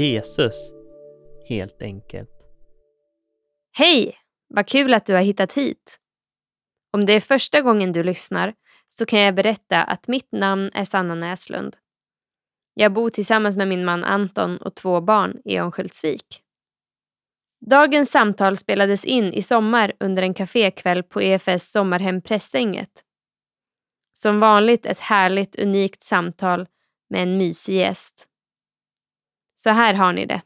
Jesus, helt enkelt. Hej! Vad kul att du har hittat hit. Om det är första gången du lyssnar så kan jag berätta att mitt namn är Sanna Näslund. Jag bor tillsammans med min man Anton och två barn i Örnsköldsvik. Dagens samtal spelades in i sommar under en kafékväll på EFS sommarhem Prästänget. Som vanligt ett härligt, unikt samtal med en mysig gäst. Så här har ni det.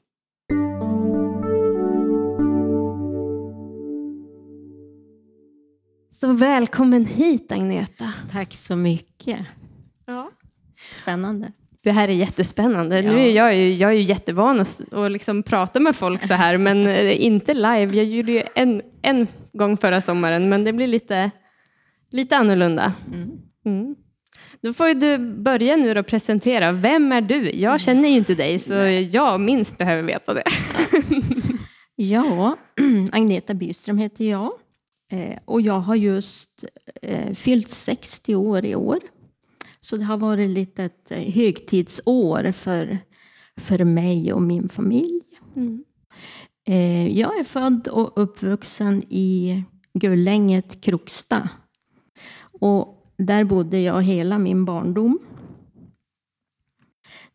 Så välkommen hit Agneta. Tack så mycket. Ja. Spännande. Det här är jättespännande. Ja. Nu är jag, ju, jag är ju jättevan att, att liksom prata med folk så här, men eh, inte live. Jag gjorde ju en, en gång förra sommaren, men det blir lite, lite annorlunda. Mm. Då får du börja nu och presentera. Vem är du? Jag känner ju inte dig, så jag minst behöver veta det. Ja, Agneta Byström heter jag. Eh, och jag har just eh, fyllt 60 år i år. Så det har varit lite ett eh, högtidsår för, för mig och min familj. Eh, jag är född och uppvuxen i Gullänget, Kroksta. Och där bodde jag hela min barndom.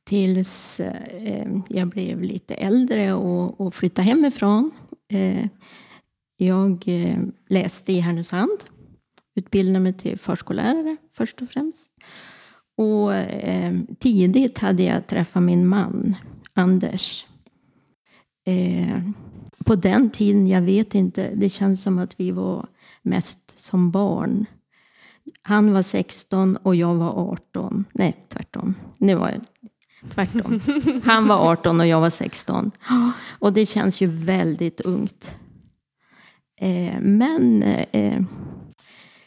Tills eh, jag blev lite äldre och, och flyttade hemifrån. Eh, jag eh, läste i Härnösand. Utbildade mig till förskollärare först och främst. Och eh, tidigt hade jag träffat min man, Anders. Eh, på den tiden, jag vet inte, det känns som att vi var mest som barn. Han var 16 och jag var 18. Nej, tvärtom. Nu var jag tvärtom. Han var 18 och jag var 16. Och det känns ju väldigt ungt. Eh, men eh,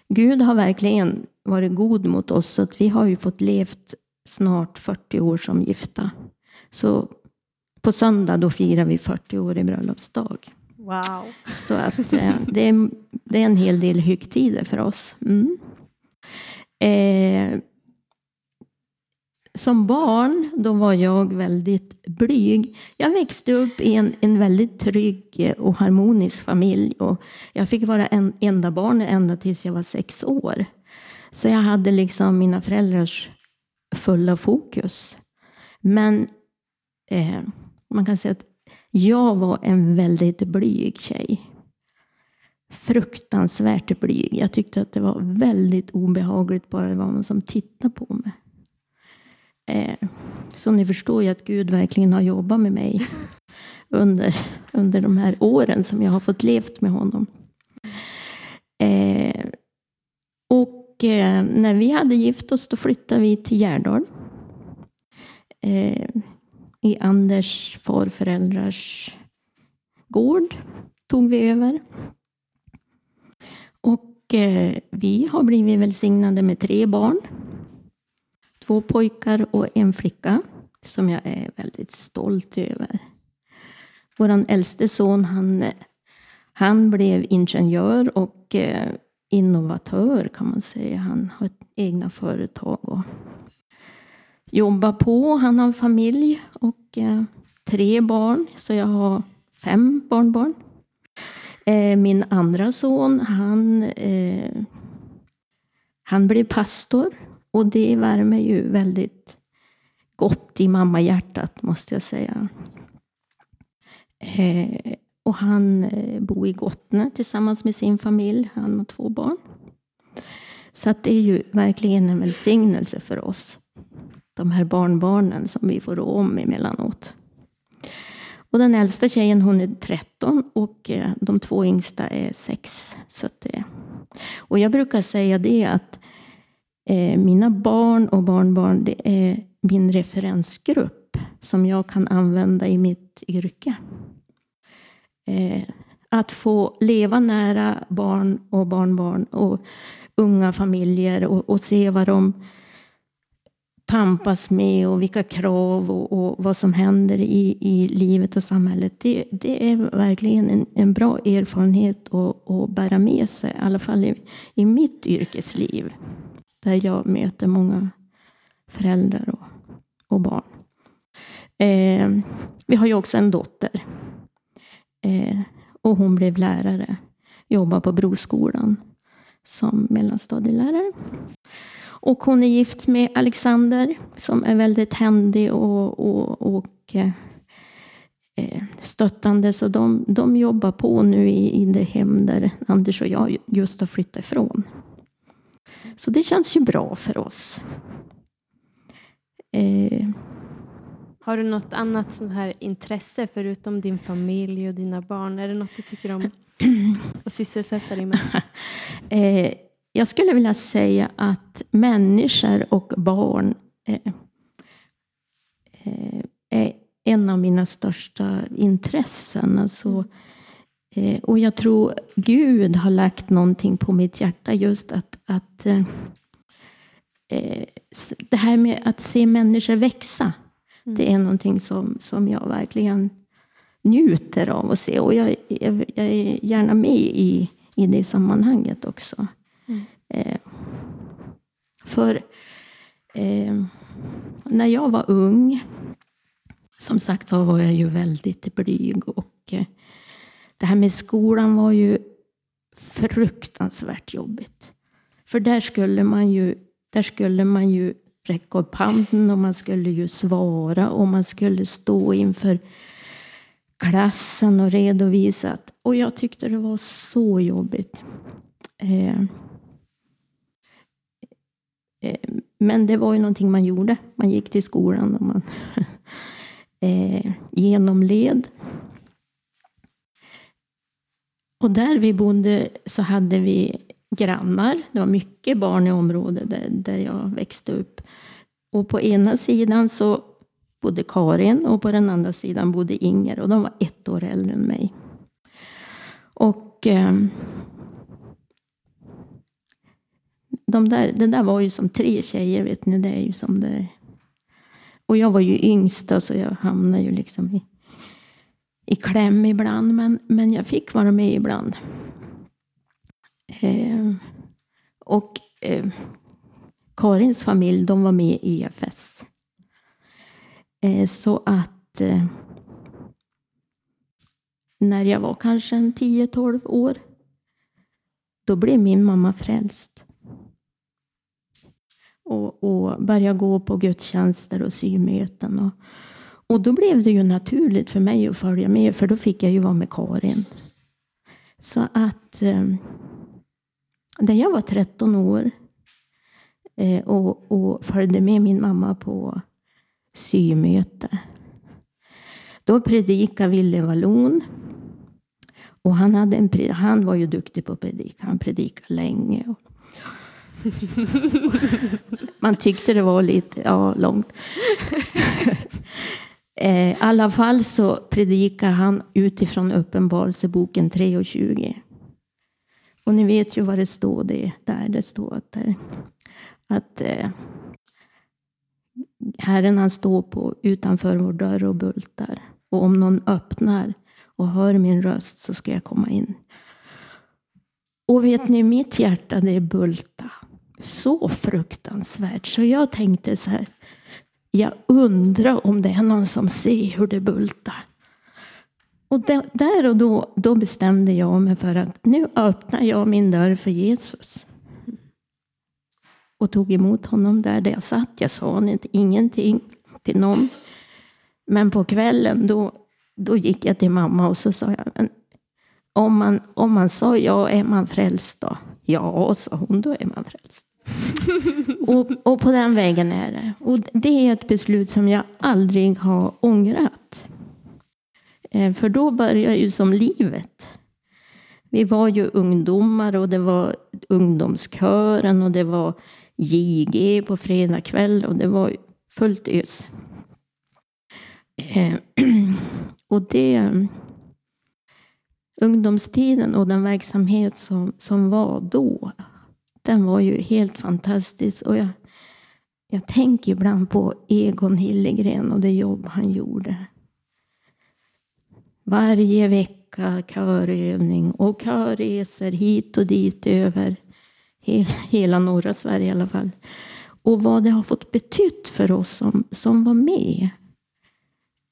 Gud har verkligen varit god mot oss. Så att vi har ju fått levt snart 40 år som gifta. Så på söndag då firar vi 40 år i bröllopsdag. Wow. Så att eh, det, är, det är en hel del högtider för oss. Mm. Eh, som barn då var jag väldigt blyg. Jag växte upp i en, en väldigt trygg och harmonisk familj. Och jag fick vara en enda barn ända tills jag var sex år. Så jag hade liksom mina föräldrars fulla fokus. Men eh, man kan säga att jag var en väldigt blyg tjej. Fruktansvärt blyg. Jag tyckte att det var väldigt obehagligt bara det var någon som tittade på mig. Eh, så ni förstår ju att Gud verkligen har jobbat med mig under, under de här åren som jag har fått levt med honom. Eh, och eh, när vi hade gift oss då flyttade vi till Gärdal. I Anders farföräldrars gård tog vi över. Eh, vi har blivit välsignade med tre barn. Två pojkar och en flicka som jag är väldigt stolt över. Vår äldste son han, han blev ingenjör och eh, innovatör kan man säga. Han har ett egna företag och jobbar på. Han har en familj och eh, tre barn, så jag har fem barnbarn. Eh, min andra son, han, eh, han blev pastor och det värmer ju väldigt gott i mammahjärtat måste jag säga. Eh, och han eh, bor i Gottne tillsammans med sin familj. Han har två barn. Så att det är ju verkligen en välsignelse för oss. De här barnbarnen som vi får rå om emellanåt. Och den äldsta tjejen hon är 13 och eh, de två yngsta är 6. Så det, eh, och jag brukar säga det att eh, mina barn och barnbarn det är min referensgrupp som jag kan använda i mitt yrke. Eh, att få leva nära barn och barnbarn och unga familjer och, och se vad de tampas med och vilka krav och, och vad som händer i, i livet och samhället. Det, det är verkligen en, en bra erfarenhet att, att bära med sig, i alla fall i, i mitt yrkesliv. Där jag möter många föräldrar och, och barn. Eh, vi har ju också en dotter. Eh, och hon blev lärare. Jobbar på Broskolan som mellanstadielärare. Och hon är gift med Alexander som är väldigt händig och, och, och eh, eh, stöttande. Så de, de jobbar på nu i, i det hem där Anders och jag just har flyttat ifrån. Så det känns ju bra för oss. Eh. Har du något annat sånt här intresse förutom din familj och dina barn? Är det något du tycker om att sysselsätta dig med? eh, jag skulle vilja säga att människor och barn eh, eh är en av mina största intressen. Alltså, eh, och jag tror Gud har lagt någonting på mitt hjärta just att, att eh det här med att se människor växa. Mm. Det är någonting som, som jag verkligen njuter av att se. Och jag, jag, jag är gärna med i, i det sammanhanget också. Mm. Eh, för eh, när jag var ung som sagt var, var jag ju väldigt blyg och eh, det här med skolan var ju fruktansvärt jobbigt. För där skulle man ju, där skulle man ju räcka upp handen och man skulle ju svara och man skulle stå inför klassen och redovisa. Och jag tyckte det var så jobbigt. Eh, eh, Eh, men det var ju någonting man gjorde. Man gick till skolan och man eh, genomled. Och där vi bodde så hade vi grannar. Det var mycket barn i området där, där jag växte upp. Och på ena sidan så bodde Karin och på den andra sidan bodde Inger och de var ett år äldre än mig. Och eh, de där, det där var ju som tre tjejer, vet ni. Det är ju som det och jag var ju yngst så jag hamnade ju liksom i, i kläm ibland. Men, men jag fick vara med ibland. Eh, och eh, Karins familj, de var med i EFS. Eh, så att eh, när jag var kanske 10-12 år, då blev min mamma frälst och, och började gå på gudstjänster och symöten. Och, och då blev det ju naturligt för mig att följa med, för då fick jag ju vara med Karin. Så att eh, när jag var 13 år eh, och, och följde med min mamma på symöte, då predikade Ville Wallon. Och han, hade en, han var ju duktig på att predika. Han predikade länge. Och, man tyckte det var lite ja, långt. Eh, I alla fall så predikar han utifrån Uppenbarelseboken 3 och 20. Och ni vet ju vad det står det där. Det står att, eh, att eh, Herren han står på utanför vår dörr och bultar. Och om någon öppnar och hör min röst så ska jag komma in. Och vet ni, mitt hjärta det är bulta så fruktansvärt så jag tänkte så här. Jag undrar om det är någon som ser hur det bultar. Och där och då, då bestämde jag mig för att nu öppnar jag min dörr för Jesus. Och tog emot honom där, där jag satt. Jag sa inte, ingenting till någon. Men på kvällen då, då gick jag till mamma och så sa jag, om man, om man sa ja, är man frälst då? Ja, sa hon, då är man frälst. och, och, på den vägen är det. Och det är ett beslut som jag aldrig har ångrat. Eh, för då börjar ju som livet. Vi var ju ungdomar och det var ungdomskören och det var JG på fredag kväll och det var fullt ös. Eh, och det ungdomstiden och den verksamhet som, som var då den var ju helt fantastisk. Och jag, jag tänker ibland på Egon Hillegren och det jobb han gjorde. Varje vecka körövning och körresor hit och dit över hela norra Sverige i alla fall. Och vad det har fått betytt för oss som, som var med.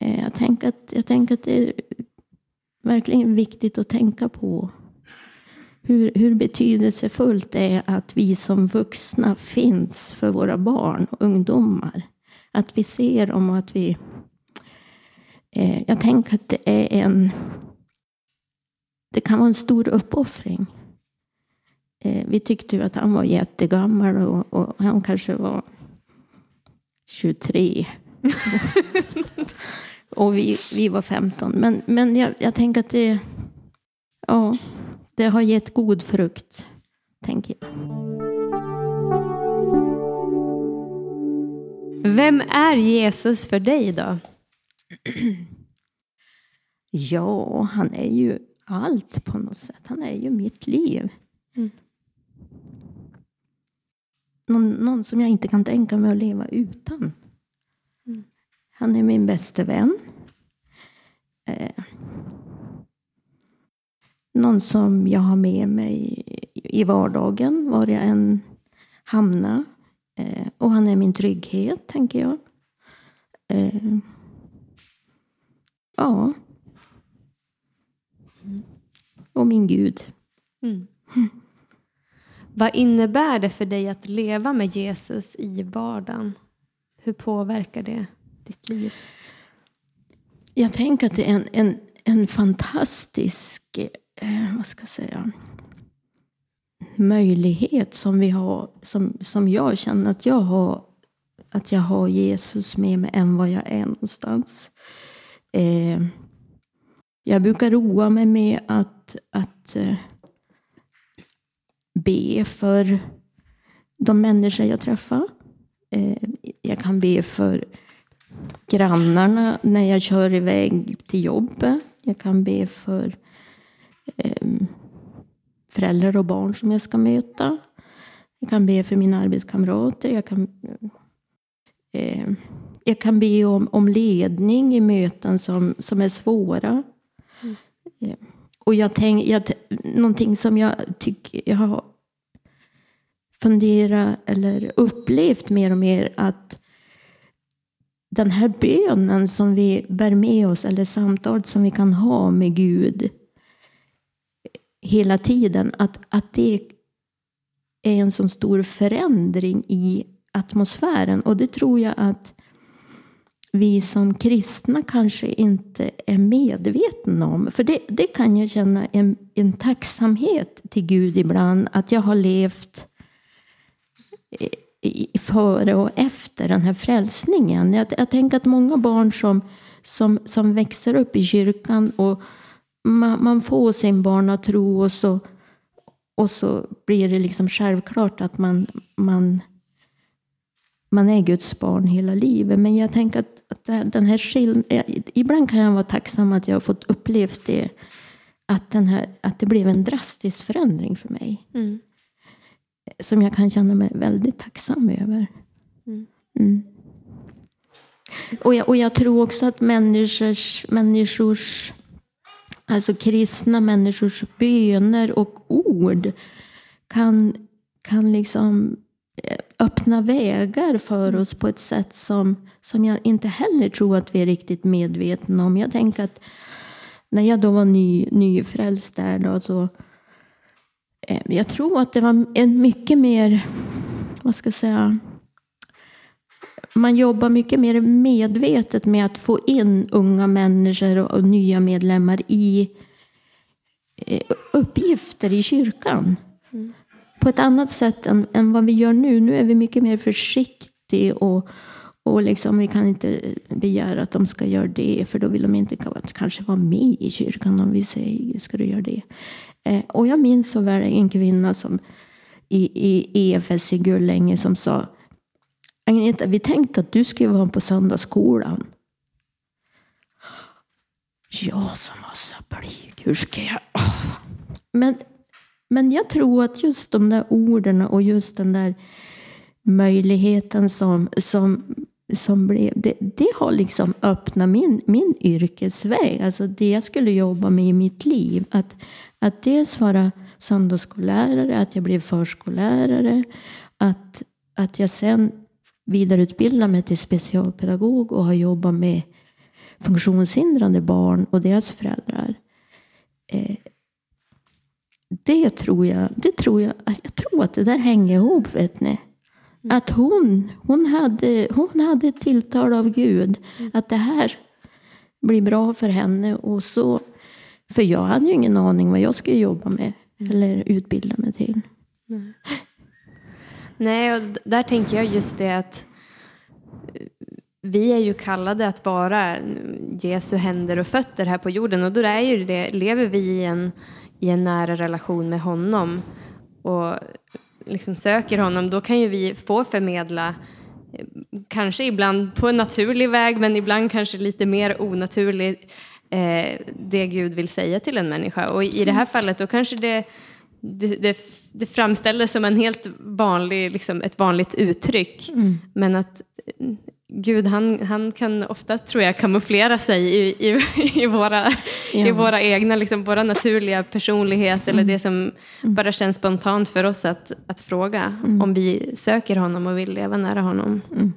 Eh, jag, tänker att, jag tänker att det verkligen viktigt att tänka på hur, hur betydelsefullt det är att vi som vuxna finns för våra barn och ungdomar. Att vi ser dem och att vi... Eh, jag tänker att det är en... Det kan vara en stor uppoffring. Eh, vi tyckte ju att han var jättegammal och, och han kanske var 23. och vi, vi var 15. Men, men jag, jag tänker att det... Ja, det har gett god frukt, tänker jag. Vem är Jesus för dig då? Ja, han är ju allt på något sätt. Han är ju mitt liv. Mm. Någon, någon som jag inte kan tänka mig att leva utan. Han är min bästa vän. Eh, någon som jag har med mig i vardagen, var jag än hamnar. Eh, och han är min trygghet, tänker jag. Eh, ja. Och min Gud. Mm. Vad innebär det för dig att leva med Jesus i vardagen? Hur påverkar det ditt liv? Jag tänker att det är en, en, en fantastisk, eh, vad ska jag säga, möjlighet som vi har, som, som jag känner att jag har, att jag har Jesus med mig än vad jag är någonstans. Eh, jag brukar roa mig med att, att eh, be för de människor jag träffar. Eh, jag kan be för grannarna när jag kör iväg till jobbet. Jag kan be för eh, föräldrar och barn som jag ska möta. Jag kan be för mina arbetskamrater. Jag kan, eh, jag kan be om, om ledning i möten som, som är svåra. Mm. Eh, och jag tänk, jag, någonting som jag tycker jag har funderat eller upplevt mer och mer att den här bönen som vi bär med oss, eller samtalet som vi kan ha med Gud hela tiden, att, att det är en sån stor förändring i atmosfären. Och det tror jag att vi som kristna kanske inte är medvetna om. För det, det kan jag känna en, en tacksamhet till Gud ibland, att jag har levt före och efter den här frälsningen. Jag, jag tänker att många barn som, som, som växer upp i kyrkan och man, man får sin barnatro och så, och så blir det liksom självklart att man, man, man är Guds barn hela livet. Men jag tänker att, att den här skillnaden, ibland kan jag vara tacksam att jag har fått uppleva det, att, den här, att det blev en drastisk förändring för mig. Mm som jag kan känna mig väldigt tacksam över. Mm. mm. Och, jag, och jag tror också att människors, människors, alltså kristna människors böner och ord kan, kan liksom eh, öppna vägar för oss på ett sätt som, som jag inte heller tror att vi är riktigt medvetna om. Jag tänker att när jag då var ny, nyfrälst där då, så Eh, jag tror att det var en mycket mer, vad ska jag säga, man jobbar mycket mer medvetet med att få in unga människor och nya medlemmar i eh, uppgifter i kyrkan. Mm. På ett annat sätt än, än, vad vi gör nu. Nu är vi mycket mer försiktiga och, och liksom, vi kan inte begära att de ska göra det, för då vill de inte kanske vara med i kyrkan om vi säger ska du göra det. Eh, och jag minns så väl en kvinna som i, i EFS i Gullänge som sa Agneta, vi tänkte att du skulle vara på söndagsskolan. Jag som var så blyg, hur ska jag... Men, men jag tror att just de där orden och just den där möjligheten som, som, som blev, det, det har liksom öppnat min, min yrkesväg. Alltså det jag skulle jobba med i mitt liv. Att, att dels vara söndagsskollärare, att jag blev förskollärare, att, att jag sen vidareutbildade mig till specialpedagog och har jobbat med funktionshindrade barn och deras föräldrar. Eh, det tror jag, det tror jag, jag tror att det där hänger ihop, vet ni. Att hon, hon, hade, hon hade ett tilltal av Gud. Att det här blir bra för henne. Och så, för jag hade ju ingen aning vad jag skulle jobba med. Eller utbilda mig till. Nej, och där tänker jag just det att eh, vi är ju kallade att vara Jesu händer och fötter här på jorden och då är ju det, lever vi i en, i en nära relation med honom och liksom söker honom, då kan ju vi få förmedla eh, kanske ibland på en naturlig väg men ibland kanske lite mer onaturlig eh, det Gud vill säga till en människa. Och i det här fallet då kanske det det, det, det framställdes som en helt vanlig, liksom ett vanligt uttryck. Mm. Men att Gud han, han kan ofta, tror jag, kamouflera sig i, i, i våra, ja. i våra egna, liksom, våra naturliga personlighet mm. eller det som mm. bara känns spontant för oss att, att fråga mm. om vi söker honom och vill leva nära honom. Mm.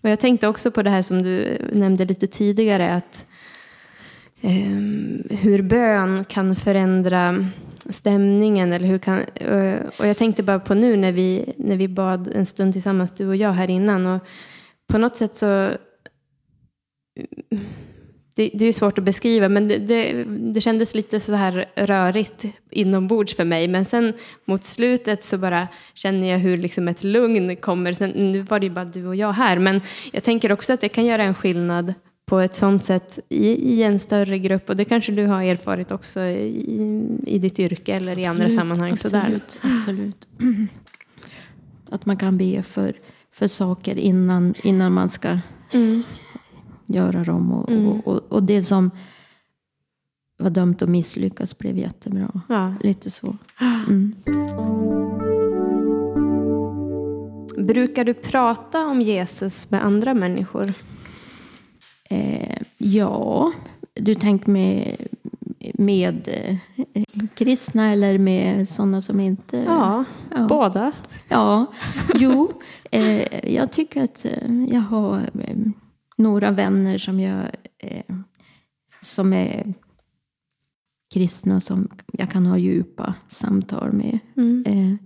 Och jag tänkte också på det här som du nämnde lite tidigare, att eh, Ehm, hur bön kan förändra stämningen. Eller hur kan, eh, och jag tänkte bara på nu när vi, när vi bad en stund tillsammans, du och jag här innan. Och på något sätt så... Det, det är svårt att beskriva, men det, det, det, kändes lite så här rörigt inombords för mig. Men sen mot slutet så bara känner jag hur liksom ett lugn kommer. Sen, nu var det ju bara du och jag här, men jag tänker också att det kan göra en skillnad på ett sånt sätt i, i, en större grupp. Och det kanske du har erfarit också i, i ditt yrke eller absolut, i andra sammanhang. Absolut, sådär. absolut. Att man kan be för, för saker innan, innan man ska mm. göra dem. Och, mm. och, och, och, det som var dömt att misslyckas blev jättebra. Ja. Lite så. Mm. Brukar du prata om Jesus med andra människor? Eh, ja, du tänker med, med eh, kristna eller med sådana som inte... Ja, ja. båda. Ja, jo. Eh, jag tycker att eh, jag har eh, några vänner som jag eh, som är kristna som jag kan ha djupa samtal med. Mm.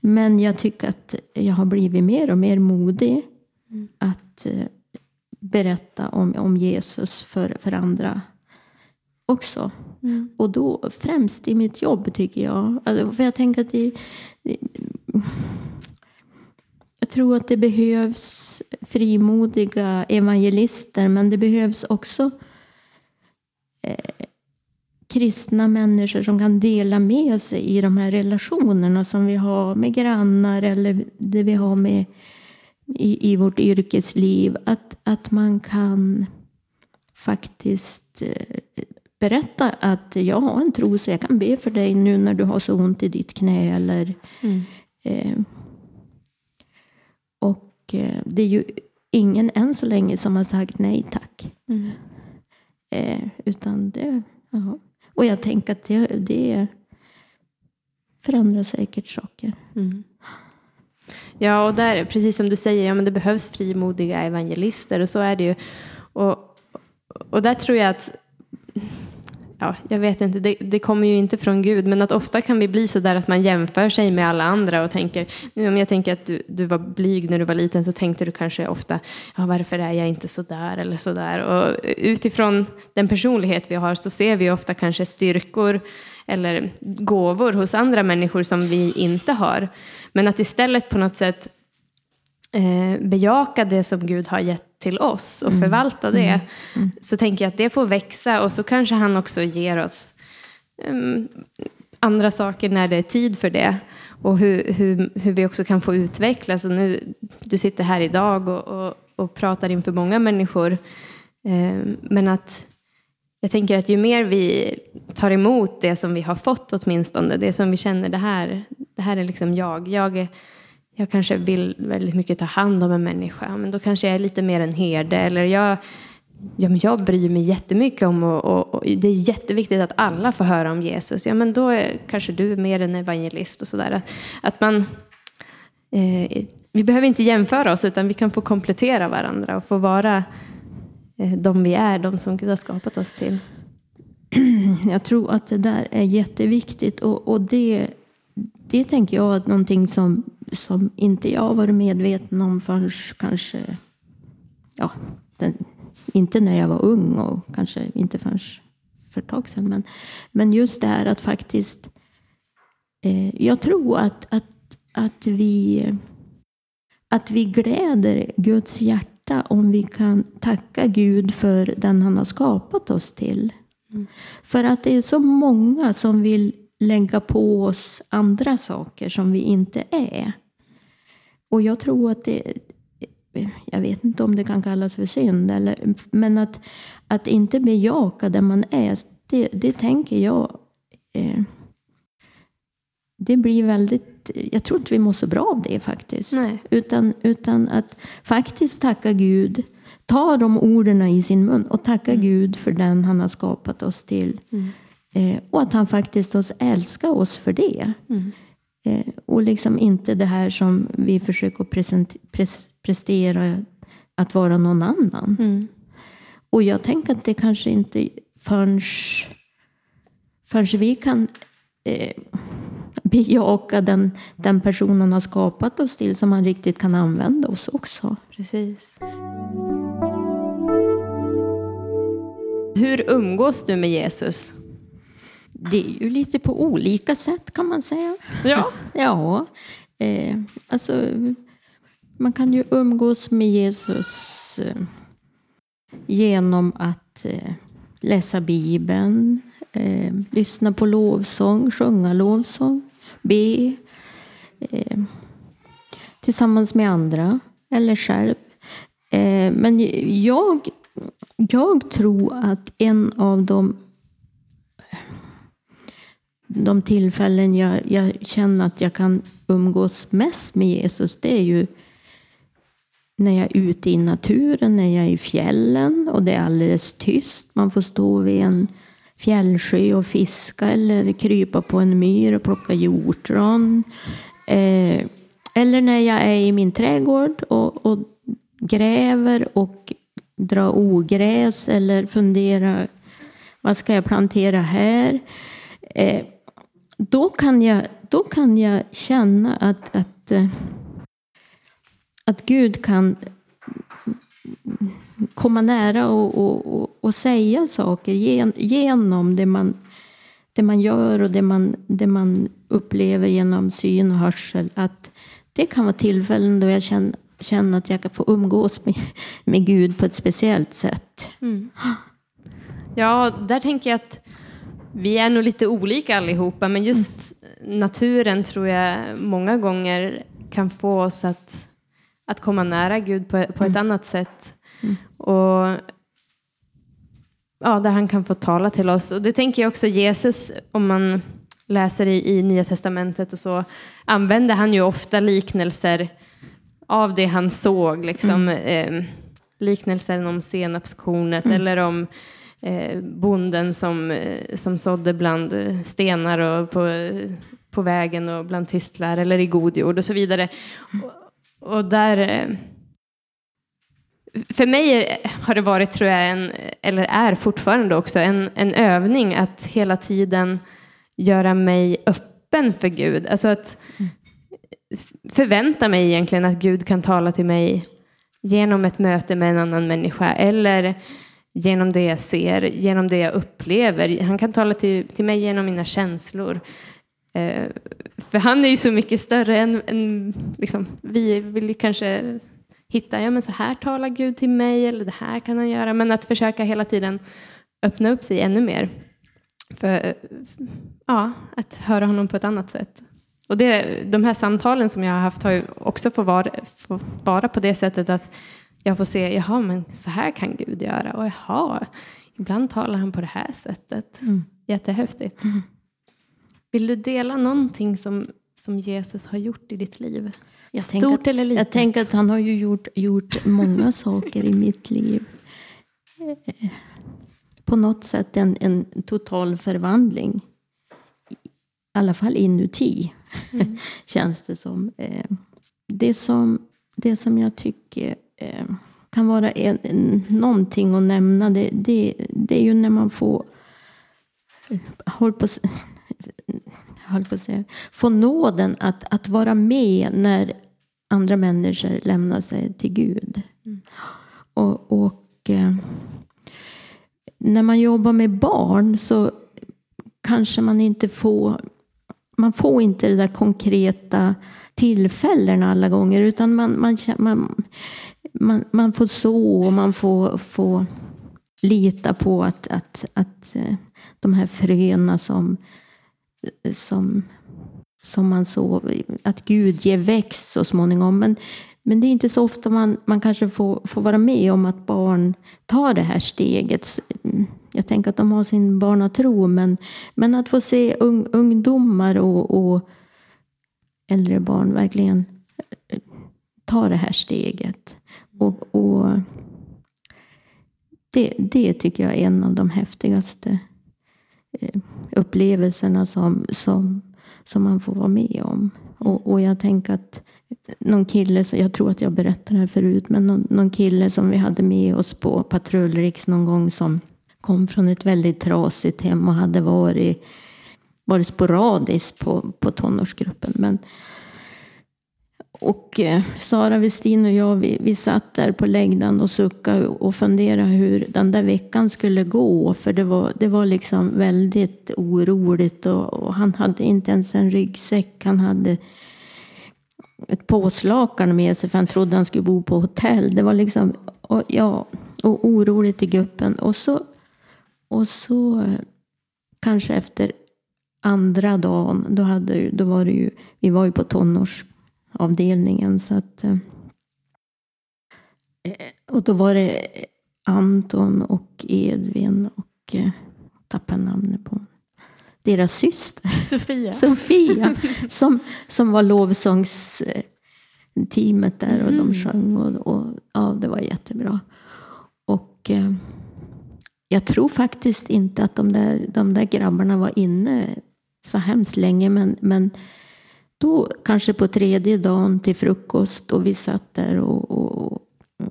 Men jag tycker att jag har blivit mer och mer modig mm. att berätta om, om Jesus för, för andra också. Mm. Och då främst i mitt jobb tycker jag. Alltså, för jag tänker att det, det, jag tror att det behövs frimodiga evangelister men det behövs också eh, kristna människor som kan dela med sig i de här relationerna som vi har med grannar eller det vi har med i, i vårt yrkesliv. Att, att man kan faktiskt eh, berätta att jag har en tro så jag kan be för dig nu när du har så ont i ditt knä. Eller, mm. eh, och eh, det är ju ingen än så länge som har sagt nej tack. Mm. Eh, utan det, ja. Och jag tänker att det, det förändrar säkert saker. Mm. Ja, och där, precis som du säger, ja, men det behövs frimodiga evangelister och så är det ju. Och, och där tror jag att, ja, jag vet inte, det, det, kommer ju inte från Gud, men att ofta kan vi bli så där att man jämför sig med alla andra och tänker, nu om jag tänker att du, du var blyg när du var liten så tänkte du kanske ofta, ja, varför är jag inte så där eller så där? Och utifrån den personlighet vi har så ser vi ofta kanske styrkor eller gåvor hos andra människor som vi inte har. Men att istället på något sätt eh, bejaka det som Gud har gett till oss och mm. förvalta det. Mm. Mm. Så tänker jag att det får växa och så kanske han också ger oss um, andra saker när det är tid för det. Och hur, hur, hur vi också kan få utvecklas. Och nu, du sitter här idag och, och, och pratar inför många människor. Eh, men att jag tänker att ju mer vi tar emot det som vi har fått åtminstone, det som vi känner det här, det här är liksom jag. jag. Jag kanske vill väldigt mycket ta hand om en människa, men då kanske jag är lite mer en herde. Eller jag, ja, men jag bryr mig jättemycket om och, och, och, det är jätteviktigt att alla får höra om Jesus. Ja, men då är kanske du är mer en evangelist och sådär. Att, att man, eh, vi behöver inte jämföra oss, utan vi kan få komplettera varandra och få vara eh, de vi är, de som Gud har skapat oss till. Jag tror att det där är jätteviktigt och, och det, det tänker jag är någonting som, som inte jag varit medveten om förrän kanske, ja, den, inte när jag var ung och kanske inte förrän för ett tag sedan. Men, men just det här att faktiskt, eh, jag tror att, att, att, vi, att vi gläder Guds hjärta om vi kan tacka Gud för den han har skapat oss till. Mm. För att det är så många som vill lägga på oss andra saker som vi inte är. Och jag tror att det, jag vet inte om det kan kallas för synd, eller, men att, att inte bejaka där man är, det, det tänker jag, eh, det blir väldigt, jag tror inte vi mår så bra av det faktiskt. Nej. Utan, utan att faktiskt tacka Gud, ta de orden i sin mun och tacka mm. Gud för den han har skapat oss till. Mm. Eh, och att han faktiskt älskar oss för det. Mm. Eh, och liksom inte det här som vi försöker pres prestera att vara någon annan. Mm. Och jag tänker att det kanske inte förrän, förrän vi kan eh, bejaka den, den personen har skapat oss till som man riktigt kan använda oss också. Precis. Hur umgås du med Jesus? Det är ju lite på olika sätt kan man säga. Ja. ja. Eh, alltså, man kan ju umgås med Jesus eh, genom att eh, läsa Bibeln, eh, lyssna på lovsång, sjunga lovsång, be eh, tillsammans med andra eller själv. Men jag, jag tror att en av de de tillfällen jag, jag känner att jag kan umgås mest med Jesus, det är ju när jag är ute i naturen, när jag är i fjällen och det är alldeles tyst. Man får stå vid en fjällsjö och fiska eller krypa på en myr och plocka hjortron. Eh, eller när jag är i min trädgård och, och gräver och drar ogräs eller funderar vad ska jag plantera här? Eh, då, kan jag, då kan jag känna att, att eh, att Gud kan komma nära och, och, och, och säga saker genom det man, det man gör och det man, det man upplever genom syn och hörsel. Att det kan vara tillfällen då jag känner, känner att jag kan få umgås med, med Gud på ett speciellt sätt. Mm. Ja, där tänker jag att vi är nog lite olika allihopa, men just naturen tror jag många gånger kan få oss att att komma nära Gud på, på ett mm. annat sätt. Mm. Och ja, Där han kan få tala till oss. Och det tänker jag också Jesus, om man läser i, i Nya Testamentet och så, använder han ju ofta liknelser av det han såg. Liksom, mm. eh, liknelsen om senapskornet mm. eller om eh, bonden som, eh, som sådde bland eh, stenar och på, på vägen och bland tistlar eller i god jord och så vidare. Och där... Eh, för mig har det varit, tror jag, en, eller är fortfarande också, en, en övning att hela tiden göra mig öppen för Gud. Alltså att förvänta mig egentligen att Gud kan tala till mig genom ett möte med en annan människa eller genom det jag ser, genom det jag upplever. Han kan tala till, till mig genom mina känslor. Eh, för han är ju så mycket större än, än liksom, vi vill ju kanske hitta, ja men så här talar Gud till mig eller det här kan han göra. Men att försöka hela tiden öppna upp sig ännu mer. För ja, att höra honom på ett annat sätt. Och det, de här samtalen som jag har haft har ju också fått vara, fått vara på det sättet att jag får se, jaha, men så här kan Gud göra. Och jaha, ibland talar han på det här sättet. Mm. Jättehäftigt. Mm. Vill du dela någonting som, som Jesus har gjort i ditt liv? Jag Stort att, eller litet? Jag tänker att han har ju gjort, gjort många saker i mitt liv. Eh, på något sätt en, en total förvandling. I alla fall inuti, mm. känns det som. Eh, det som. Det som jag tycker eh, kan vara en, en, någonting att nämna. Det, det, det är ju när man får håll på, håll på att säga, få nåden att, att vara med när andra människor lämnar sig till Gud. Mm. Och, och eh, när man jobbar med barn så kanske man inte får man får inte det där konkreta tillfällen alla gånger utan man, man, man, man, man får så och man får, får lita på att, att, att eh, de här fröna som, som, som man så, att Gud ger växt så småningom. Men, men det är inte så ofta man, man kanske får, får vara med om att barn tar det här steget. Mm, jag tänker att de har sin barnatro, men, men att få se un, ungdomar och, och äldre barn verkligen eh, ta det här steget. Och, och det, det tycker jag är en av de häftigaste eh, upplevelserna som, som, som man får vara med om. Och, och jag tänker att någon kille, jag tror att jag berättade det här förut, men någon, någon kille som vi hade med oss på patrullriks någon gång som kom från ett väldigt trasigt hem och hade varit, varit sporadiskt på, på tonårsgruppen. Men, och eh, Sara Westin och jag, vi, vi satt där på längden och suckade och funderade hur den där veckan skulle gå. För det var, det var liksom väldigt oroligt och, och han hade inte ens en ryggsäck. Han hade ett påslakan med sig för han trodde han skulle bo på hotell. Det var liksom, och, ja, och oroligt i gruppen. Och så, och så kanske efter andra dagen, då, hade, då var det ju, vi var ju på tonårs tonårsavdelningen. Så att, eh, och då var det Anton och Edvin och eh, tappade namnet på deras syster. Sofia. Sofia som, som var lovsångsteamet där och mm. de sjöng och, och ja, det var jättebra. Och eh, jag tror faktiskt inte att de där, de där grabbarna var inne så hemskt länge men, men då kanske på tredje dagen till frukost och vi satt där och, och,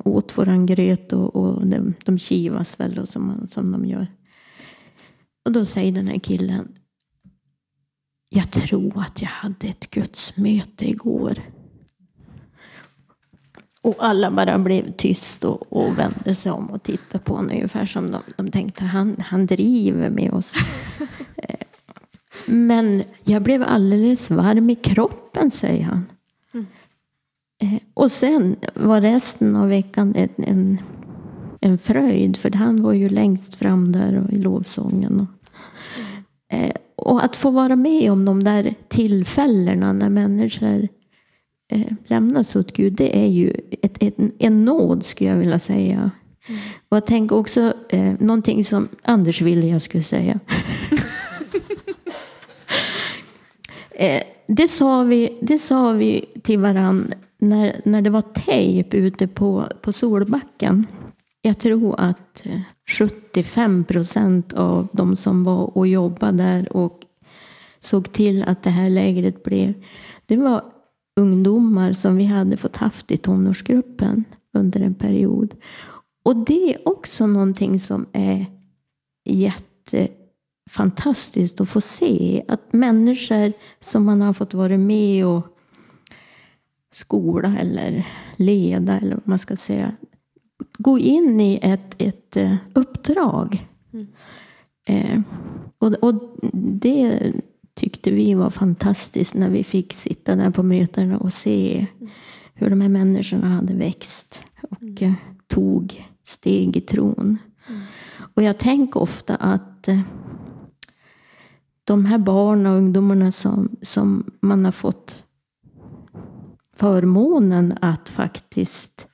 åt våran gröt och, och de, de kivas väl och som, som de gör. Och då säger den här killen jag tror att jag hade ett gudsmöte igår. Och alla bara blev tyst och, och vände sig om och tittade på honom ungefär som de, de tänkte han, han driver med oss. Men jag blev alldeles varm i kroppen, säger han. Mm. Eh, och sen var resten av veckan en, en, en fröjd, för han var ju längst fram där och i lovsången. Och, eh, och att få vara med om de där tillfällena när människor eh, lämnas åt Gud, det är ju ett, ett, en nåd skulle jag vilja säga. Mm. Och jag tänker också eh, någonting som Anders ville jag skulle säga. eh, det, sa vi, det sa vi till varann när, när det var tejp ute på, på Solbacken. Jag tror att eh, 75 procent av de som var och jobbade där och såg till att det här lägret blev, det var ungdomar som vi hade fått haft i tonårsgruppen under en period. Och det är också någonting som är jätte jättefantastiskt att få se. Att människor som man har fått vara med och skola eller leda, eller vad man ska säga, gå in i ett, ett eh, uppdrag. Mm. Eh, och, och det tyckte vi var fantastiskt när vi fick sitta där på mötena och se hur de här människorna hade växt och mm. Eh, tog steg i tron. Mm. Och jag tänker ofta att eh, de här barnen och ungdomarna som, som man har fått förmånen att faktiskt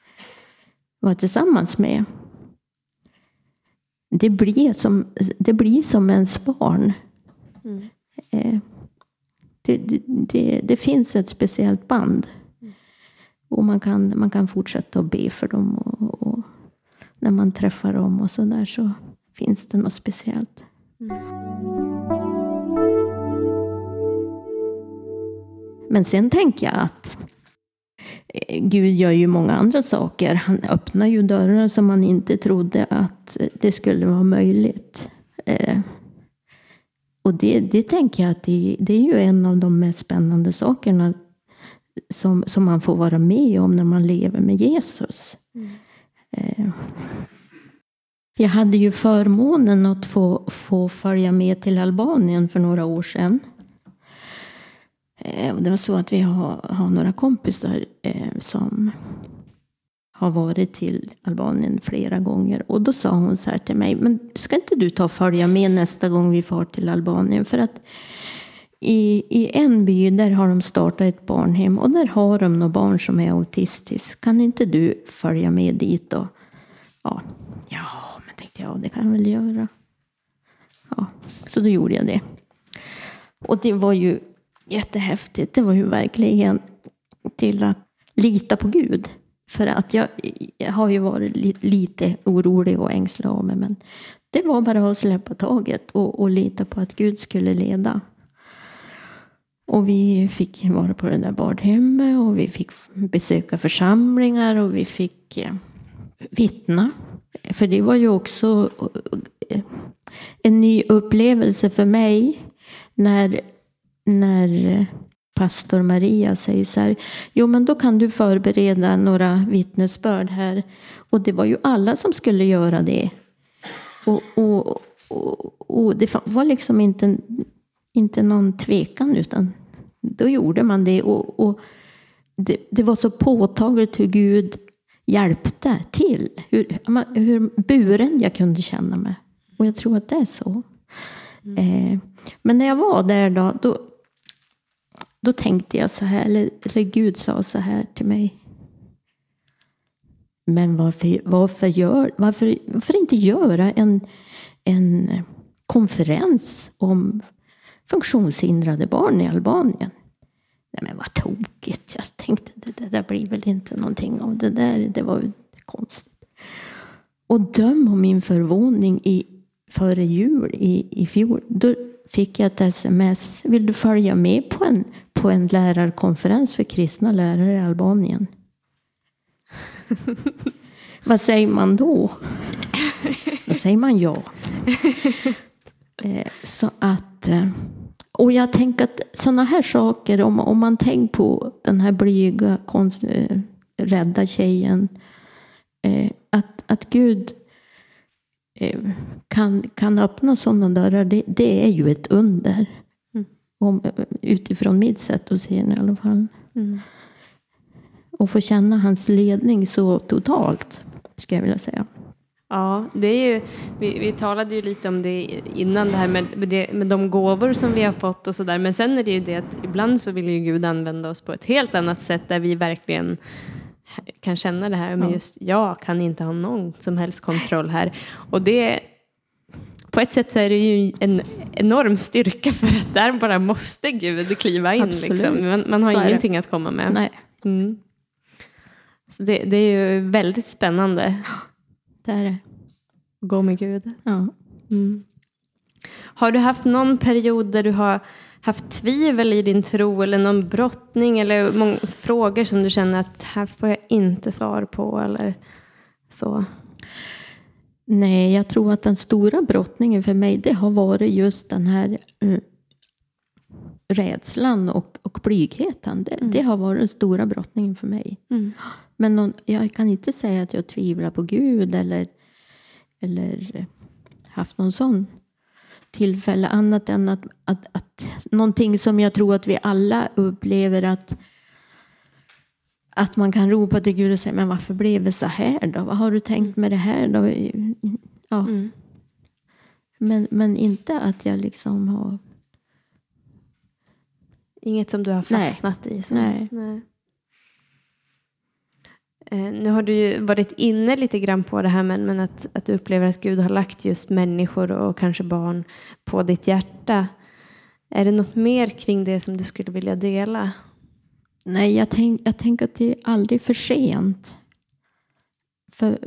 vara tillsammans med. Det blir som, det blir som ens barn. Mm. Eh, det, det, det, finns ett speciellt band. Och man kan, man kan fortsätta att be för dem. Och, och när man träffar dem och så där så finns det något speciellt. Men sen tänker jag att eh, Gud gör ju många andra saker. Han öppnar ju dörrar som man inte trodde att eh, det skulle vara möjligt. Eh, och det, det tänker jag att det, det, är ju en av de mest spännande sakerna som, som man får vara med om när man lever med Jesus. Mm. Jag hade ju förmånen att få, få följa med till Albanien för några år sedan. Eh, och det var så att vi har, har några kompisar eh, som har varit till Albanien flera gånger. Och då sa hon så här till mig, men ska inte du ta och följa med nästa gång vi far till Albanien? För att i, i en by där har de startat ett barnhem och där har de några barn som är autistisk. Kan inte du följa med dit då? Ja, ja men tänkte jag, det kan jag väl göra. Ja, så då gjorde jag det. Och det var ju jättehäftigt. Det var ju verkligen till att lita på Gud. För att jag, jag har ju varit li, lite orolig och ängslig av mig. Men det var bara att släppa taget och, och lita på att Gud skulle leda. Och vi fick vara på det där badhemmet och vi fick besöka församlingar och vi fick eh, vittna. För det var ju också eh, en ny upplevelse för mig när när pastor Maria säger så här, jo men då kan du förbereda några vittnesbörd här. Och det var ju alla som skulle göra det. Och, och, och, och det var liksom inte, inte någon tvekan utan då gjorde man det. Och, och det, det, var så påtagligt hur Gud hjälpte till. Hur, hur buren jag kunde känna mig. Och jag tror att det är så. Mm. Eh, men när jag var där då, då, då tänkte jag så här, eller, eller Gud sa så här till mig. Men varför, varför, gör, varför, varför inte göra en, en konferens om funktionshindrade barn i Albanien? Nej men vad tokigt. Jag tänkte det, det där blir väl inte någonting av det där. Det var ju konstigt. Och döm om min förvåning i, före jul i, i fjol. Då fick jag ett sms. Vill du följa med på en, på en lärarkonferens för kristna lärare i Albanien? Vad säger man då? Då säger man ja. Eh, så att, eh, och jag tänker att sådana här saker, om, om man tänker på den här blyga, konst, eh, rädda tjejen. Att, att Gud kan, kan öppna sådana dörrar, det, det är ju ett under. Mm. Om, utifrån mitt sätt att se det i alla fall. Mm. Och få känna hans ledning så totalt, skulle jag vilja säga. Ja, det är ju, vi, vi talade ju lite om det innan, det här med, det, med de gåvor som vi har fått och sådär. Men sen är det ju det att ibland så vill ju Gud använda oss på ett helt annat sätt där vi verkligen kan känna det här, men just jag kan inte ha någon som helst kontroll här. Och det, på ett sätt så är det ju en enorm styrka för att där bara måste Gud kliva in. Liksom. Man, man, har ingenting att komma med. Nej. Mm. Så det, det, är ju väldigt spännande. Det är det. Gå med Gud. Ja. Mm. Har du haft någon period där du har haft tvivel i din tro eller någon brottning eller många frågor som du känner att här får jag inte svar på eller så? Nej, jag tror att den stora brottningen för mig det har varit just den här uh, rädslan och, och blygheten. Det, mm. det, har varit den stora brottningen för mig. Mm. Men någon, jag kan inte säga att jag tvivlar på Gud eller, eller haft någon sån tillfälle annat än att, att, att någonting som jag tror att vi alla upplever att att man kan ropa till Gud och säga, men varför blev det så här då? Vad har du tänkt med det här då? Ja. Mm. Men, men inte att jag liksom har... Inget som du har fastnat Nej. i? Så. Nej. Nej. Eh, nu har du ju varit inne lite grann på det här men, men att, att du upplever att Gud har lagt just människor och kanske barn på ditt hjärta. Är det något mer kring det som du skulle vilja dela? Nej, jag, tänk, jag tänker att det är aldrig för sent för,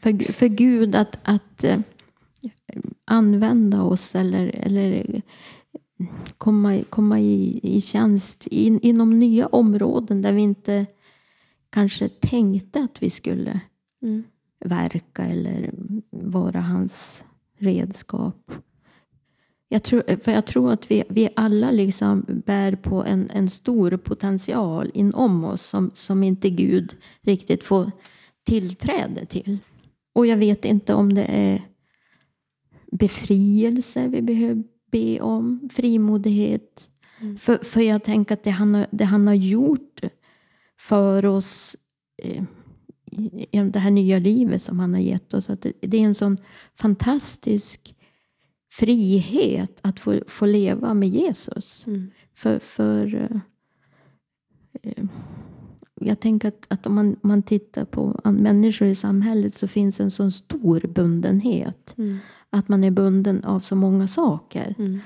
för, för Gud att, att eh, använda oss eller, eller komma, komma i, i tjänst in, inom nya områden där vi inte kanske tänkte att vi skulle Mm. verka eller vara hans redskap. Jag tror, för jag tror att vi, vi alla liksom bär på en, en stor potential inom oss som, som inte Gud riktigt får tillträde till. Och jag vet inte om det är befrielse vi behöver be om, frimodighet. Mm. För, för jag tänker att det han, det han har gjort för oss eh, i- i det här nya livet som han har gett oss. Att det, det är en sån fantastisk frihet att få, få leva med Jesus. Mm. För, för eh, eh, jag tänker att, att om man, man tittar på människor i samhället så finns en sån stor bundenhet. Mm. Att man är bunden av så många saker. Mm.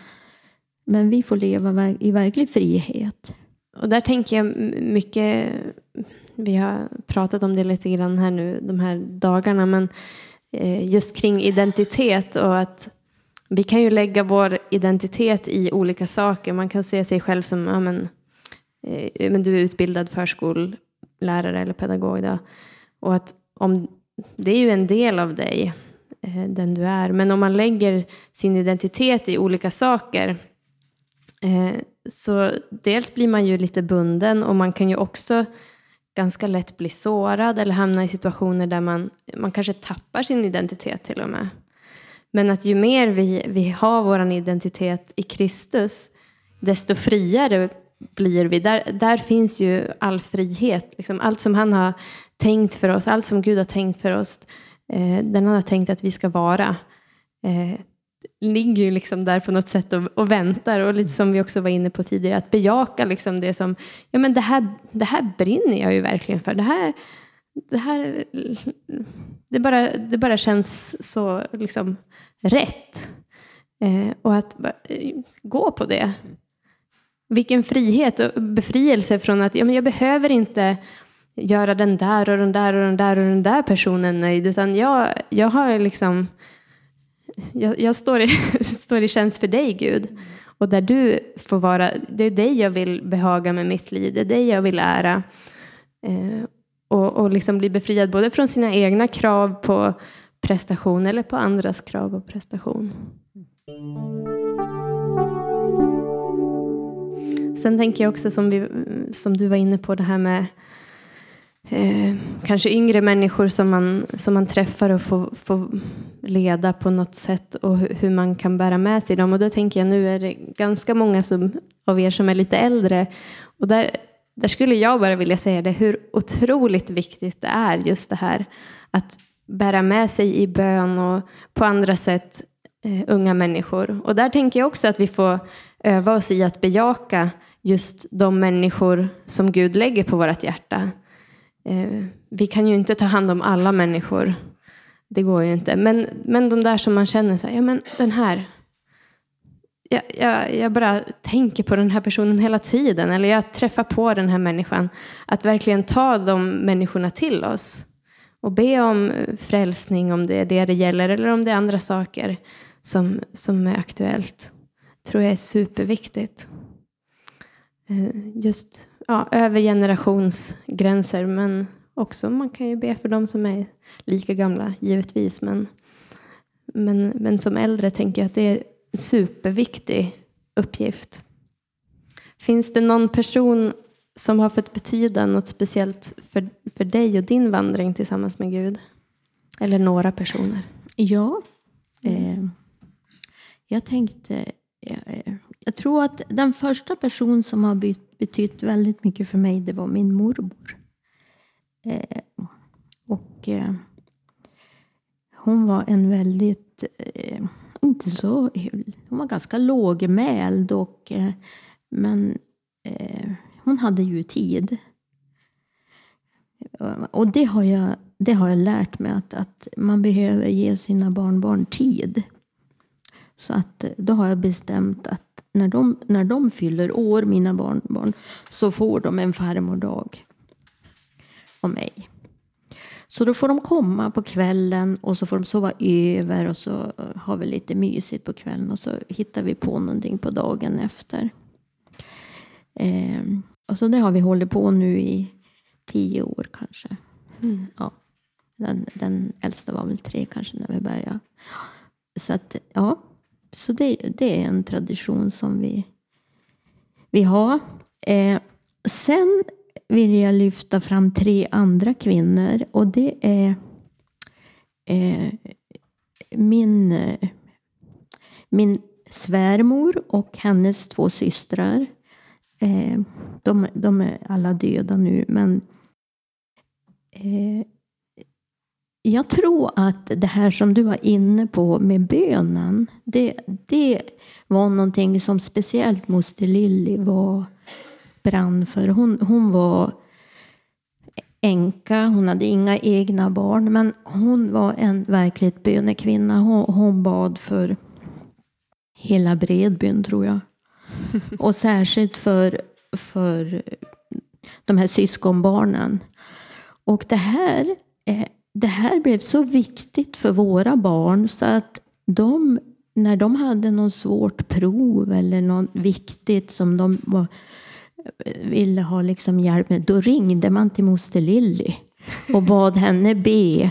Men vi får leva i verklig frihet. Och där tänker jag mycket, vi har pratat om det lite grann här nu de här dagarna, men eh, just kring identitet och att vi kan ju lägga vår identitet i olika saker. Man kan se sig själv som, ja men, eh, men du är utbildad förskollärare eller pedagog då. Och att om, det är ju en del av dig, eh, den du är. Men om man lägger sin identitet i olika saker Eh, så dels blir man ju lite bunden och man kan ju också ganska lätt bli sårad eller hamna i situationer där man, man kanske tappar sin identitet till och med. Men att ju mer vi, vi har vår identitet i Kristus, desto friare blir vi. Där, där finns ju all frihet. Liksom allt som han har tänkt för oss, allt som Gud har tänkt för oss, eh, den han har tänkt att vi ska vara. Eh, ligger ju liksom där på något sätt och, och väntar. Och lite som vi också var inne på tidigare, att bejaka liksom det som, ja men det här, det här brinner jag ju verkligen för. Det här, det här, det bara, det bara känns så liksom rätt. Eh, och att eh, gå på det. Vilken frihet och befrielse från att ja, men jag behöver inte göra den där och den där och den där och den där personen nöjd. Utan jag, jag har liksom jag, jag står, i, står i tjänst för dig Gud. Och där du får vara, det är dig jag vill behaga med mitt liv, det är dig jag vill ära. Eh, och och liksom bli befriad både från sina egna krav på prestation eller på andras krav på prestation. Sen tänker jag också som, vi, som du var inne på det här med eh, kanske yngre människor som man, som man träffar och får, får leda på något sätt och hur, hur man kan bära med sig dem. Och där tänker jag nu är det ganska många som, av er som är lite äldre. Och där, där skulle jag bara vilja säga det, hur otroligt viktigt det är just det här att bära med sig i bön och på andra sätt eh, unga människor. Och där tänker jag också att vi får öva oss i att bejaka just de människor som Gud lägger på vårt hjärta. Eh, vi kan ju inte ta hand om alla människor. Det går ju inte. Men, men de där som man känner så här, ja men den här. Jag, jag, jag bara tänker på den här personen hela tiden. Eller jag träffar på den här människan. Att verkligen ta de människorna till oss. Och be om frälsning om det är det det gäller. Eller om det är andra saker som, som är aktuellt. tror jag är superviktigt. Eh, just ja, över generationsgränser. Men också man kan ju be för de som är lika gamla, givetvis. Men, men, men som äldre tänker jag att det är en superviktig uppgift. Finns det någon person som har fått betyda något speciellt för, för dig och din vandring tillsammans med Gud? Eller några personer? Ja. Eh, jag tänkte... Eh, jag tror att den första person som har betytt väldigt mycket för mig, det var min morbror. Eh, och eh, hon var en väldigt... Eh, inte så... Hon var ganska lågmäld och... Eh, men eh, hon hade ju tid. Eh, och det har jag, det har jag lärt mig att, att man behöver ge sina barnbarn tid. Så att eh, då har jag bestämt att när de, när de fyller år, mina barnbarn, så får de en farmordag av mig. Så då får de komma på kvällen och så får de sova över och så har vi lite mysigt på kvällen och så hittar vi på någonting på dagen efter. Eh, och så det har vi hållit på nu i tio år kanske. Mm. Ja. Den, den äldsta var väl tre kanske när vi började. Så att, ja. Så det, det är en tradition som vi, vi har. Eh, sen vill jag lyfta fram tre andra kvinnor och det är eh, min, eh, min svärmor och hennes två systrar. Eh, de, de är alla döda nu, men eh, jag tror att det här som du var inne på med bönen, det, det var någonting som speciellt moster Lilly var brann för. Hon, hon var änka, hon hade inga egna barn, men hon var en verkligt bönekvinna. Hon, hon bad för hela Bredbyn, tror jag. Och särskilt för, för de här syskonbarnen. Och det här, eh, det här blev så viktigt för våra barn så att de, när de hade något svårt prov eller något viktigt som de var, eh, ville ha liksom hjälp med, då ringde man till moster Lilly och bad henne be.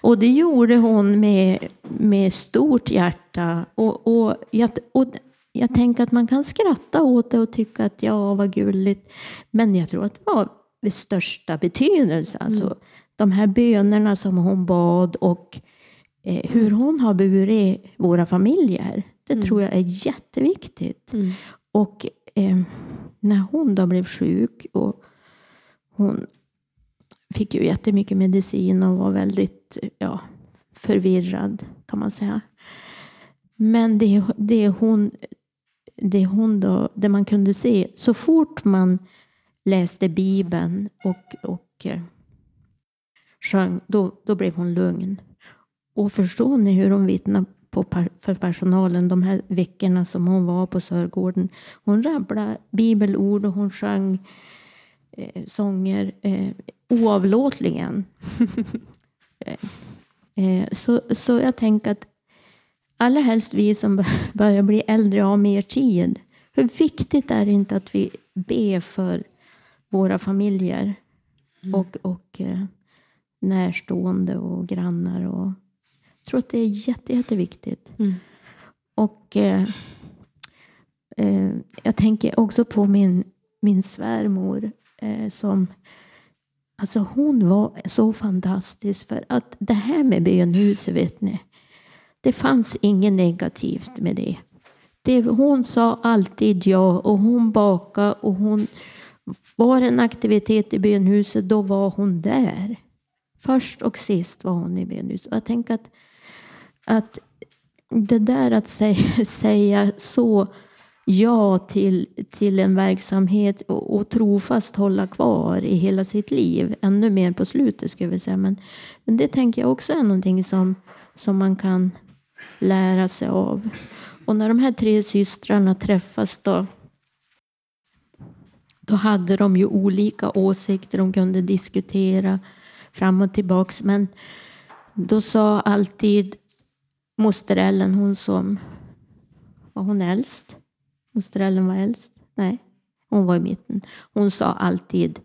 Och det gjorde hon med, med stort hjärta. Och, och, jag, och jag tänker att man kan skratta åt det och tycka att ja, vad gulligt. Men jag tror att det var det största betydelse. Alltså, mm. De här bönerna som hon bad och eh, hur hon har burit våra familjer. Det tror jag är jätteviktigt. Mm. Och eh, när hon då blev sjuk och hon fick ju jättemycket medicin och var väldigt ja, förvirrad kan man säga. Men det, det hon, det hon då, det man kunde se, så fort man läste Bibeln och, och eh, sjöng, då, då blev hon lugn. Och förstår ni hur hon vittnade på, för personalen de här veckorna som hon var på Sörgården? Hon rabblade bibelord och hon sjöng eh, sånger eh, oavlåtligen. eh, eh, så, så jag tänker att allra helst vi som bör- börjar bli äldre har mer tid. Hur viktigt är det inte att vi ber för våra familjer och, och eh, närstående och grannar. Och, jag tror att det är jätte, jätteviktigt. Mm. Och eh, eh, jag tänker också på min, min svärmor eh, som Alltså hon var så fantastisk för att det här med bönhuset, vet ni. Det fanns inget negativt med det. det. Hon sa alltid ja och hon bakade och hon var en aktivitet i bönhuset, då var hon där. Först och sist var hon i Venus. Och jag tänker att, att det där att säga, säga så ja till, till en verksamhet och, och trofast hålla kvar i hela sitt liv. Ännu mer på slutet skulle jag vilja säga. Men, men det tänker jag också är någonting som, som man kan lära sig av. Och när de här tre systrarna träffas då då hade de ju olika åsikter, de kunde diskutera fram och tillbaks. Men då sa alltid moster Ellen, hon som var hon äldst? Moster Ellen var äldst? Nej, hon var i mitten. Hon sa alltid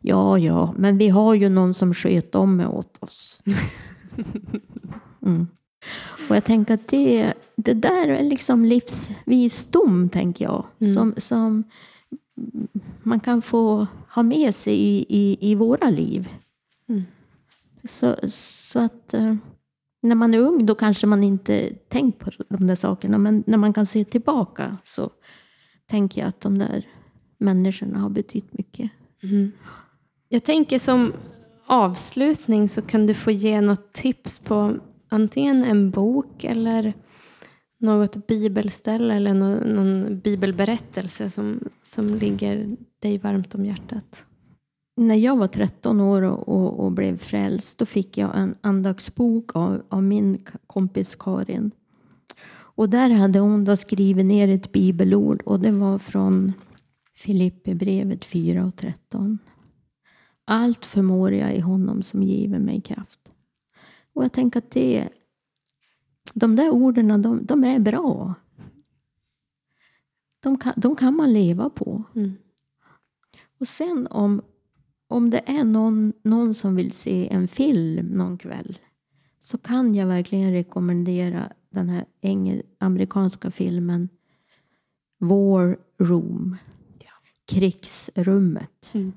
Ja, ja, men vi har ju någon som sköt om med åt oss. Mm. Och jag tänker att det, det där är liksom livsvisdom, tänker jag. Som, som man kan få ha med sig i, i, i våra liv. Så, så att eh, när man är ung då kanske man inte tänkt på de där sakerna. Men när man kan se tillbaka så tänker jag att de där människorna har betytt mycket. Mm. Jag tänker som avslutning så kan du få ge något tips på antingen en bok eller något bibelställe eller någon, någon bibelberättelse som, som ligger dig varmt om hjärtat. När jag var 13 år och, och, och blev frälst då fick jag en andaktsbok av, av min kompis Karin. Och där hade hon då skrivit ner ett bibelord och det var från Filipperbrevet 4 och 13. Allt förmår jag i honom som giver mig kraft. Och jag tänker att det, de där orden de, de är bra. De kan, de kan man leva på. Mm. Och sen om, om det är någon, någon som vill se en film någon kväll så kan jag verkligen rekommendera den här engel, amerikanska filmen War Room. Krigsrummet. Mm.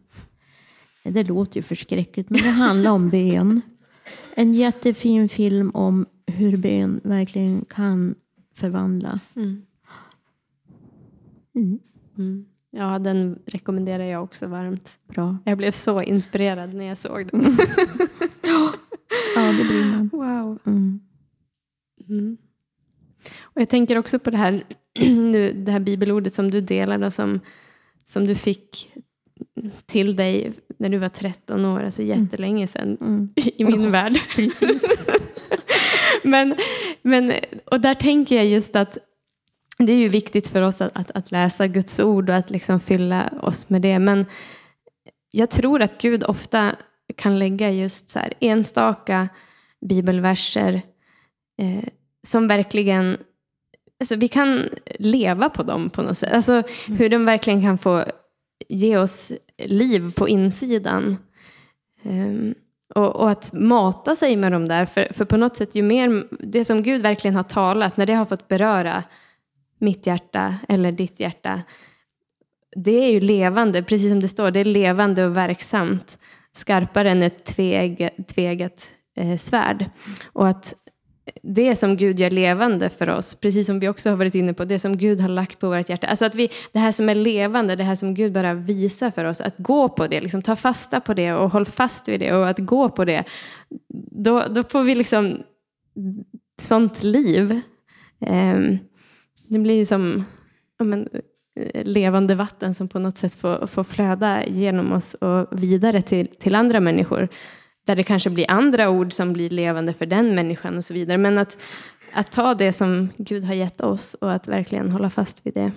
Det låter ju förskräckligt men det handlar om bön. En jättefin film om hur bön verkligen kan förvandla. Mm. Mm. Mm. Ja, den rekommenderar jag också varmt. Bra. Jag blev så inspirerad när jag såg den. Ja, det blir man. Wow. Mm. Mm. Och jag tänker också på det här, nu, det här bibelordet som du delade och som, som du fick till dig när du var 13 år, alltså jättelänge sedan Mm. i min Ja, värld. Precis. men, men, och där tänker jag just att det är ju viktigt för oss att, att, att läsa Guds ord och att liksom fylla oss med det. Men jag tror att Gud ofta kan lägga just så enstaka bibelverser eh, som verkligen Alltså vi kan leva på dem på något sätt. Alltså hur de verkligen kan få ge oss liv på insidan. Ehm, och, och att mata sig med dem där. För, för på något sätt, ju mer det som Gud verkligen har talat, när det har fått beröra mitt hjärta eller ditt hjärta. Det är ju levande, precis som det står, det är levande och verksamt. Skarpare än ett tveg, tvegat eh, svärd. Och att det som Gud gör levande för oss, precis som vi också har varit inne på, det som Gud har lagt på vårt hjärta. Alltså att vi, det här som är levande, det här som Gud bara visar för oss, att gå på det, liksom ta fasta på det och håll fast vid det och att gå på det. Då, då får vi liksom sånt liv. Ehm, det blir ju som men, eh, levande vatten som på något sätt får, får flöda genom oss och vidare till, till andra människor. Där det kanske blir andra ord som blir levande för den människan och så vidare. Men att, att ta det som Gud har gett oss och att verkligen hålla fast vid det.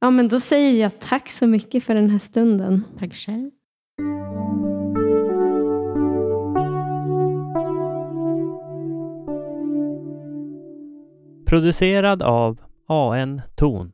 Ja, men då säger jag tack så mycket för den här stunden. Tack själv. Producerad av AN Ton.